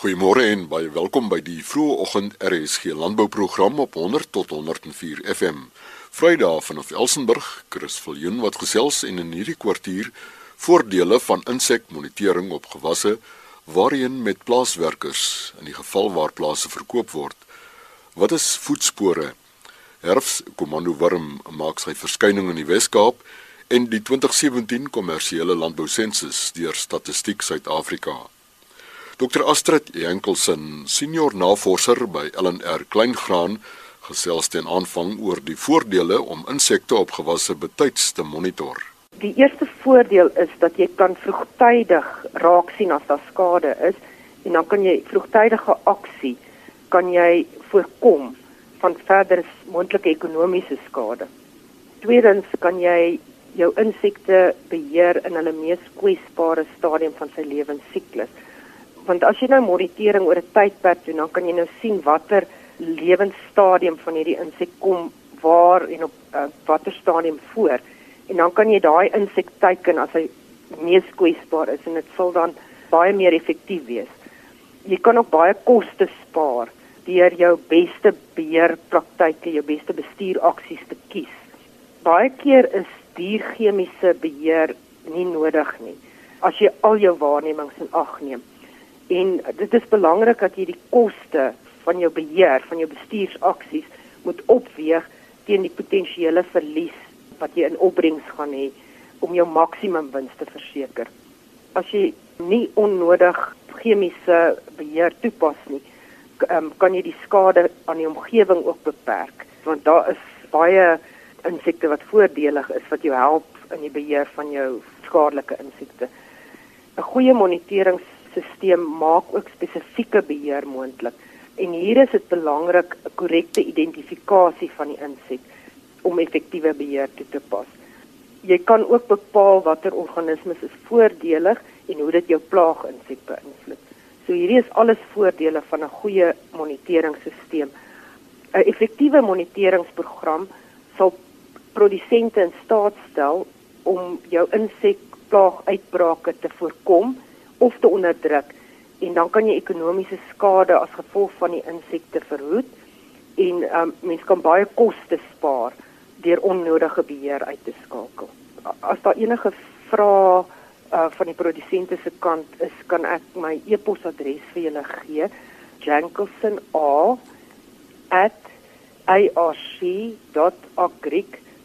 Goeiemôre en baie welkom by die vroeë oggend RSG landbouprogram op 100 tot 104 FM. Vrydag vanaf Elsenburg, Chris Viljoen wat gesels en in hierdie kwartier voordele van insekmonitering op gewasse waarheen met plaaswerkers in die geval waar plase verkoop word. Wat is voetspore? Herfs komando worm maak sy verskyning in die Wes-Kaap en die 2017 kommersiële landbousensus deur Statistiek Suid-Afrika. Dr Astrid Jenkelsen, senior navorser by LNR Kleingraan, gesels ten aanvang oor die voordele om insekte op gewasse betyds te monitor. Die eerste voordeel is dat jy kan vroegtydig raak sien as daar skade is en dan kan jy vroegtydige aksie kan jy voorkom van verdere moontlike ekonomiese skade. Tweedens kan jy jou insekte beheer in hulle mees kwesbare stadium van sy lewensiklus. Want as jy nou monitering oor 'n tydperk doen, dan kan jy nou sien watter lewensstadium van hierdie insek kom waar en op uh, watter stadium voor. En dan kan jy daai insek teiken as hy mees kwesbaar is en dit sal dan baie meer effektief wees. Jy kan ook baie koste spaar deur jou beste beheerpraktyke, jou beste bestuuraksies te kies. Baie keer is dierchemiese beheer nie nodig nie as jy al jou waarnemings in ag neem. En dit is belangrik dat jy die koste van jou beheer, van jou bestuursaksies moet opweeg teen die potensiële verlies wat jy in opbrengs gaan hê om jou maksimum wins te verseker. As jy nie onnodig chemiese beheer toepas nie, um, kan jy die skade aan die omgewing ook beperk want daar is baie insekte wat voordelig is wat jou help in die beheer van jou skadelike insekte. 'n Goeie moniteringsstelsel maak ook spesifieke beheer moontlik. En hier is dit belangrik 'n korrekte identifikasie van die insek om effektiewe beheer toe te pas. Jy kan ook bepaal watter organismes is voordelig en hoe dit jou plaaginsek beïnvloed. So hierdie is alles voordele van 'n goeie moniteringsstelsel. 'n Effektiewe moniteringsprogram sal produsente in staat stel om jou insekplaaguitbrake te voorkom of te onderdruk en dan kan jy ekonomiese skade as gevolg van die insekte verhoed en um, mens kan baie koste spaar deur onnodige beheer uit te skakel. As daar enige vrae uh, van die produsente se kant is, kan ek my e-posadres vir julle gee. Jankelson A @arc.agric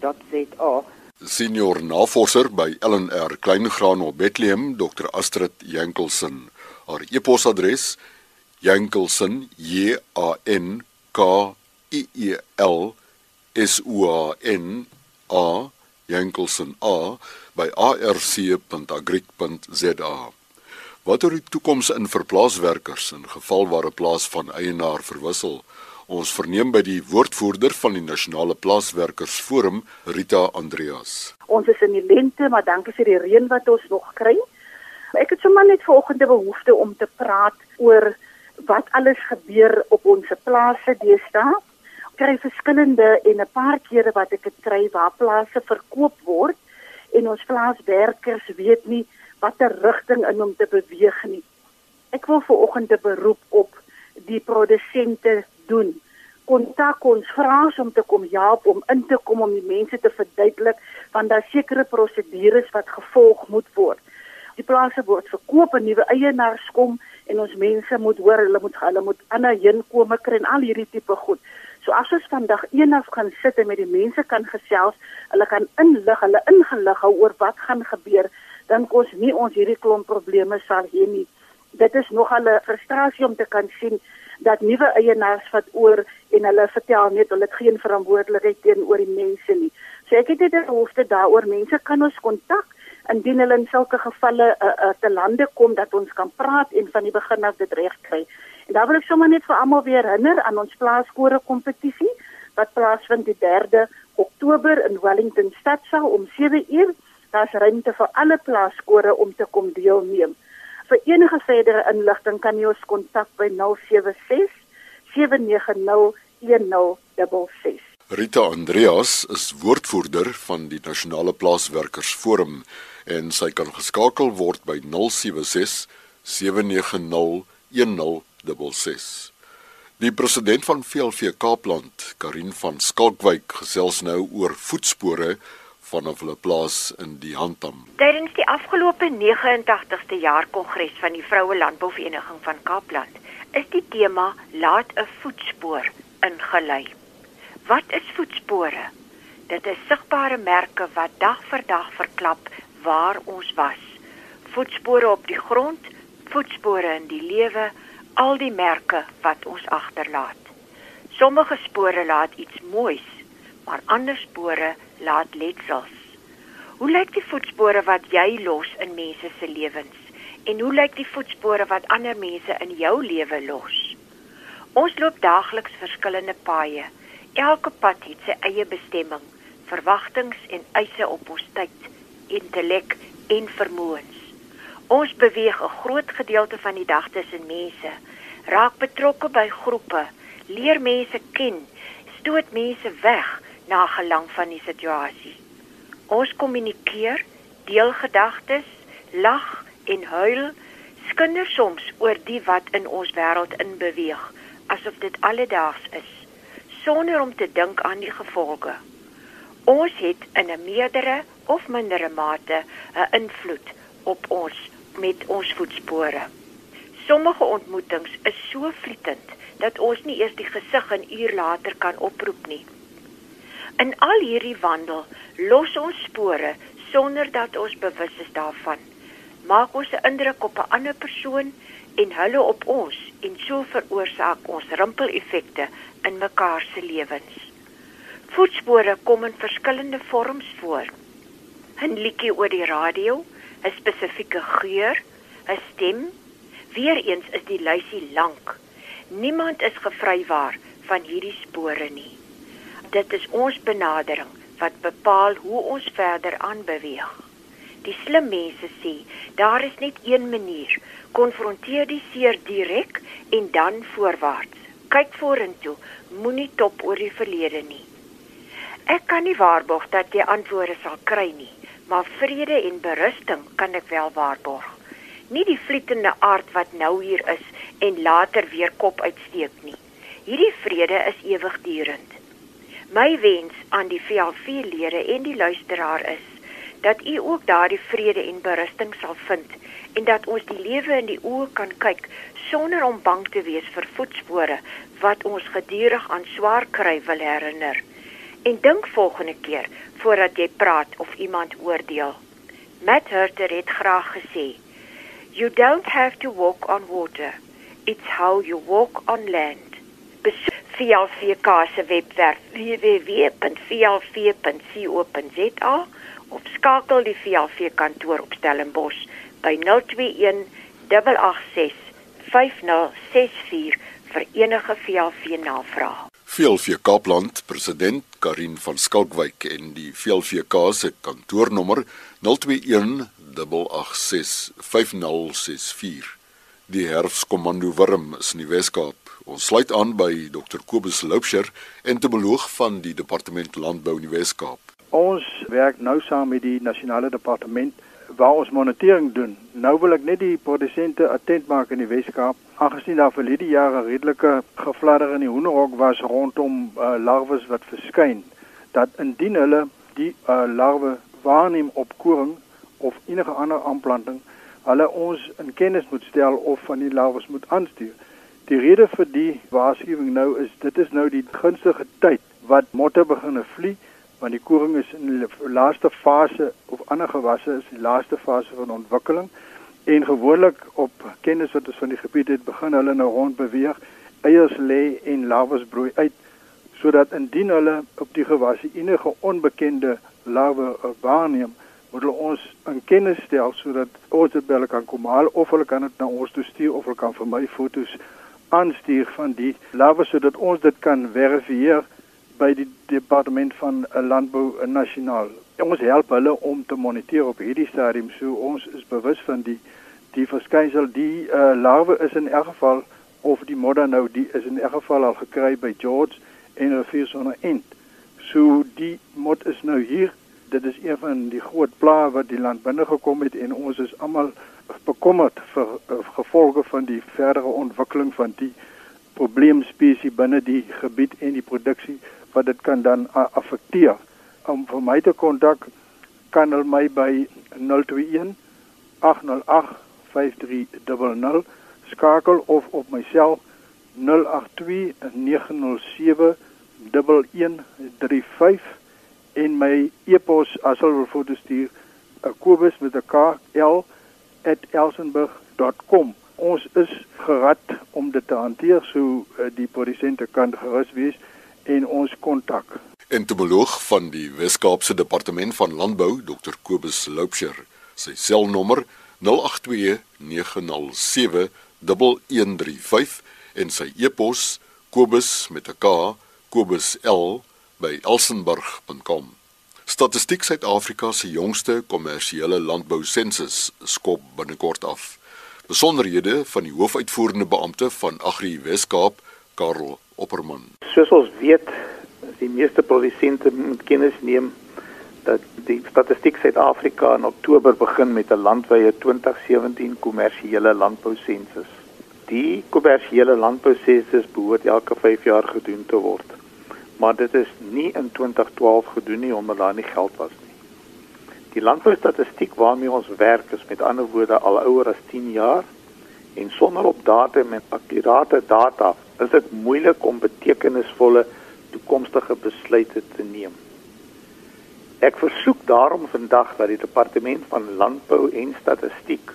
www.rsg.za. Senior navorser by LNR Kleingraan op Bethlehem, Dr Astrid Jenkelsen. Haar e-posadres: jenkelsen j a n k i e l s u a n a jenkelsen a by arc.agric.za. Wat oor die toekoms in verplaaswerkers in geval waar 'n plaas van eienaar verwissel? Ons verneem by die woordvoerder van die Nasionale Plaaswerkersforum, Rita Andreas. Ons is in die lente, maar dankie vir die reën wat ons nog kry. Ek het sommer net vanoggend behoefte om te praat oor wat alles gebeur op ons plase deesdae. Ek kry verskillende en 'n paar kere wat ek dit kry waar plase verkoop word en ons plaaswerkers weet nie watter rigting in om te beweeg nie. Ek wil vanoggend 'n beroep op die produsente doen. Kontak ons vra ons om te kom help om in te kom om die mense te verduidelik want daar sekere prosedures wat gevolg moet word. Die plase word verkoop en nuwe eienaars kom en ons mense moet hoor hulle moet hulle moet ander heenkome kry en al hierdie tipe goed. So as ons vandag eendag gaan sit en met die mense kan gesels, hulle kan inlig, hulle ingelig hou oor wat gaan gebeur, dan kos nie ons hierdie klomp probleme sal hê nie. Dit is nog 'n frustrasie om te kan sien dat nuwe eienaars wat oor en hulle vertel net hulle het geen verantwoordelikheid teenoor die mense nie. So ek het dit 'n hoofde daaroor mense kan ons kontak indien hulle in sulke gevalle uh, uh, te lande kom dat ons kan praat en van die begin af dit reg kry. En daar wil ek sommer net vir almal weer herinner aan ons plaaskore kompetisie wat plaasvind die 3de Oktober in Wellington stadsaal om 7uur. Daar's ruimte vir alle plaaskore om te kom deelneem. Vir enige verdere inligting kan jy ons kontak by 076 790 1066. Rita Andreas is woordvoerder van die Nasionale Plaaswerkersforum en sy kan geskakel word by 076 790 1066. Die president van VLV Kaapland, Karin van Skalkwyk, gesels nou oor voetspore vanaf hulle plaas in die Handam. Tydens die afgelope 89ste jaar kongres van die Vroue Landbouvereniging van Kaapland is die tema laat 'n voetspoor ingelei. Wat is voetspore? Dit is sigbare merke wat dag vir dag verklap waar ons was. Voetspore op die grond, voetspore in die lewe, al die merke wat ons agterlaat. Sommige spore laat iets moois, maar ander spore laat letsels. Hoe lyk die voetspore wat jy los in mense se lewens? En hoe lyk die voetspore wat ander mense in jou lewe los? Ons loop daagliks verskillende paaie. Elke pad het sy eie bestemming, verwagtinge en eise op ons tyd, intellek en vermoëns. Ons beweeg 'n groot gedeelte van die dag tussen mense, raak betrokke by groepe, leer mense ken, stoot mense weg na gelang van die situasie. Ons kommunikeer, deel gedagtes, lag en huil, skinder soms oor die wat in ons wêreld inbeweeg, asof dit alledaags is, sonder om te dink aan die gevolge. Ons het in 'n meerdere of mindere mate 'n invloed op ons met ons voetspore. Sommige ontmoetings is so vlietend dat ons nie eers die gesig 'n uur later kan oproep nie. In al hierdie wandel los ons spore sonder dat ons bewus is daarvan. Maak ons 'n indruk op 'n ander persoon en hulle op ons en so veroorsaak ons rimpeleffekte in mekaar se lewens. Voetspore kom in verskillende vorms voor. 'n Liedjie oor die radio, 'n spesifieke geur, 'n stem. Weereens is die lysie lank. Niemand is gevrywaar van hierdie spore nie dit is ons benadering wat bepaal hoe ons verder aanbeweeg. Die slim mense sê, daar is net een manier: konfronteer die seer direk en dan voorwaarts. Kyk vorentoe, moenie top oor die verlede nie. Ek kan nie waarborg dat jy antwoorde sal kry nie, maar vrede en berusting kan ek wel waarborg. Nie die vlietende aard wat nou hier is en later weer kop uitsteek nie. Hierdie vrede is ewigdurend. My wens aan die VLV-lede en die luisteraar is dat u ook daardie vrede en berusting sal vind en dat ons die lewe in die oë kan kyk sonder om bang te wees vir voetspore wat ons gedurig aan swaar kry wil herinner. En dink volgende keer voordat jy praat of iemand oordeel. Matt Hurter het graag gesê, "You don't have to walk on water. It's how you walk on land." Besoek VLVK se webwerf www.vlv.co.za of skakel die VLV kantoor op Stellenbosch by 021 886 5064 vir enige VLV navraag. VLV Kaapland president Karin van Skalkwyk en die VLVK se kantoornommer 021 886 5064. Die herfskomando Wurm is in die Weskaap Ons sluit aan by Dr Kobus Loupsher, entomoloog van die Departement Landbou in die Wes-Kaap. Ons werk nou saam met die nasionale departement waar ons monitering doen. Nou wil ek net die produsente attent maak in die Wes-Kaap, aangesien daar vir hierdie jare redelike gefladder in die hoenderhok was rondom uh, larwes wat verskyn, dat indien hulle die uh, larwe waarneem op koring of enige ander aanplanting, hulle ons in kennis moet stel of van die larwes moet aanstuur. Die rede vir die waarskuwing nou is dit is nou die gunstige tyd wat motte begine vlieg want die koring is in die laaste fase of ander gewasse is die laaste fase van ontwikkeling. En gewoonlik op kennis wat ons van die gebied het begin hulle nou rond beweeg eiers lê en larwes broei uit sodat indien hulle op die gewasse enige onbekende larwe waarneem moet hulle ons in kennis stel sodat ons dit by hulle kan kom haal of hulle kan dit na ons toe stuur of hulle kan vir my fotos aanstuur van die lawe sodat ons dit kan verifieer by die departement van landbou nasionaal. Ons help hulle om te moniteer op hierdie stadium so ons is bewus van die die verskynsel die uh, larwe is in elk geval of die modder nou die is in elk geval al gekry by George en rivier sonder end. So die mod is nou hier. Dit is een van die groot plaae wat die land binne gekom het en ons is almal bekommerd vir uh, gevolge van die verdere ontwikkeling van die probleemspesie binne die gebied en die produksie wat dit kan dan uh, affekteer. Om vir my te kontak kan hulle my by 021 808 5300 skakel of op myself 082 907 1135 en my e-pos as hulle wil foto stuur uh, kobus met 'n k l @elsenburg.com ons is gerad om dit te hanteer so uh, die produsente kan gerus wees en ons kontak. Entomoloog van die Wes-Kaapse Departement van Landbou Dr Kobus Loupsher sy selnommer 082 907 1135 en sy e-pos kobus met 'n k kobusl by elsenburg.com. Statistiek Suid-Afrika se jongste kommersiële landbou sensus skop binnekort af. Besonderhede van die hoofuitvoerende beampte van Agri Wes-Kaap, Karel Opperman. Soos ons weet, die meeste produsente moet kennis neem dat die Statistiek Suid-Afrika in Oktober begin met 'n landwyse 2017 kommersiële landbou sensus. Die kommersiële landbousensus behoort elke 5 jaar gedoen te word. Maar dit is nie in 2012 gedoen nie omdat daar nie geld was nie. Die landboustatistiek waarmee ons werk is met ander woorde al ouer as 10 jaar en sonder op datum en akkurate data is dit moeilik om betekenisvolle toekomstige besluite te neem. Ek versoek daarom vandag dat die departement van landbou en statistiek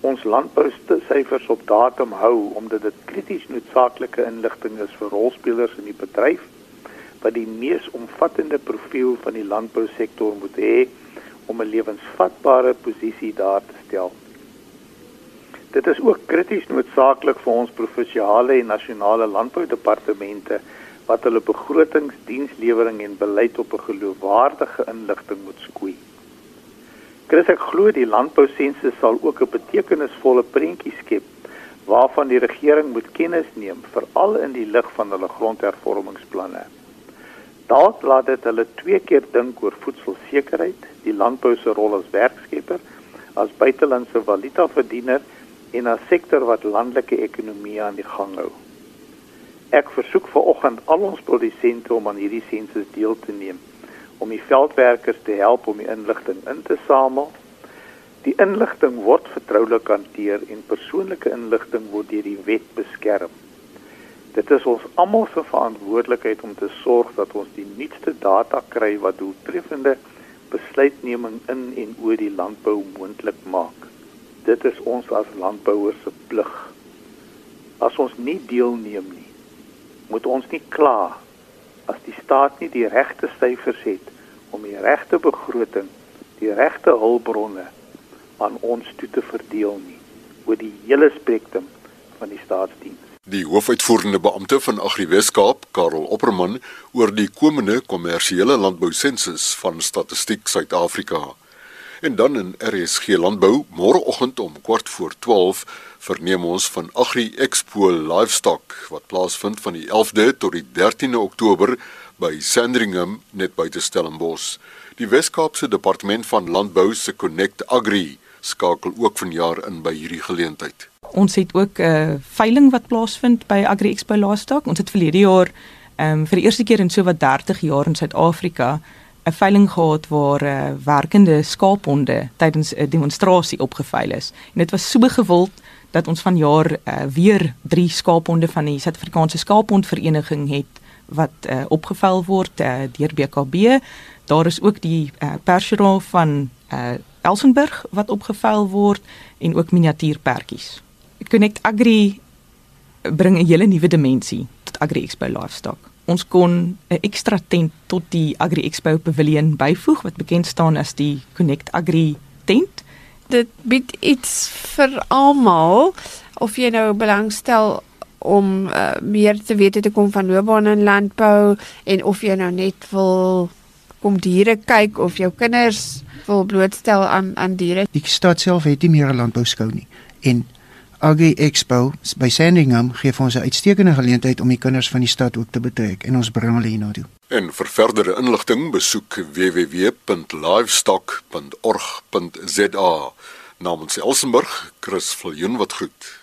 ons landbousyfers op datum hou omdat dit krities noodsaaklike inligting is vir rolspelers in die bedryf wat die mees omvattende profiel van die landbousektor moet hê om 'n lewensvatbare posisie daar te stel. Dit is ook krities noodsaaklik vir ons provinsiale en nasionale landboudepartemente wat hulle begrotings, dienslewering en beleid op 'n geloofwaardige inligting moet skoei. Chris ek glo die landbousensus sal ook 'n betekenisvolle prentjie skep waarvan die regering moet kennis neem veral in die lig van hulle grondhervormingsplanne. Dalk laat dit hulle twee keer dink oor voedselsekerheid, die landbou se rol as werkskepper, as buitelandse valuta verdiener en as sektor wat landelike ekonomie aan die gang hou. Ek versoek vanoggend al ons produsente om aan hierdie sensus deel te neem om die veldwerkers te help om die inligting in te samel. Die inligting word vertroulik hanteer en persoonlike inligting word deur die wet beskerm. Dit is ons almal se verantwoordelikheid om te sorg dat ons die nuutste data kry wat doeltreffende besluitneming in en oor die landbou moontlik maak. Dit is ons as landbouers se plig. As ons nie deelneem nie, moet ons nie kla as die staat nie die regte syfers het om die regte begroting, die regte hulpbronne aan ons toe te verdeel nie oor die hele spektrum van die staatsdiens. Die hoofuitvoerende beampte van Agri Weskaap, Karel Opperman, oor die komende kommersiële landbou sensus van Statistiek Suid-Afrika. En dan in RSG Landbou, môreoggend om kwart voor 12, verneem ons van Agri Expo Livestock wat plaasvind van die 11de tot die 13de Oktober by Sandringham net buite Stellenbosch. Die Wes-Kaapse Departement van Landbou se Connect Agri skakel ook vanjaar in by hierdie geleentheid. Ons het ook 'n uh, veiling wat plaasvind by Agri Expo Livestock. Ons het verlede jaar ehm um, vir die eerste keer in so wat 30 jaar in Suid-Afrika 'n veiling gehad waar uh, werkende skaaphonde tydens 'n demonstrasie opgeveil is. En dit was so gewild dat ons vanjaar uh, weer drie skaaphonde van die Suid-Afrikaanse Skaaphondvereniging het wat uh, opgeveil word uh, deur BKB. Daar is ook die uh, Percheron van uh, Elsenburg wat opgeveil word en ook miniatuurpertjies. Connect Agri bring 'n hele nuwe dimensie tot Agri Expo Livestock. Ons kon 'n ekstra tent tot die Agri Expo Pavilion byvoeg wat bekend staan as die Connect Agri tent dit bied iets vir almal of jy nou belangstel om uh, meer te weet te kom van loopbaan in landbou en of jy nou net wil kom diere kyk of jou kinders wil blootstel aan aan diere. Die stad self het nie meer 'n landbouskou nie en Agri Expo by Sandringham gee vir ons 'n uitstekende geleentheid om die kinders van die stad ook te betrek en ons bring hulle hiernatoe. En vir verdere inligting besoek www.livestock.org.za. Namens Elsenburg, Chris Viljoen wat groet.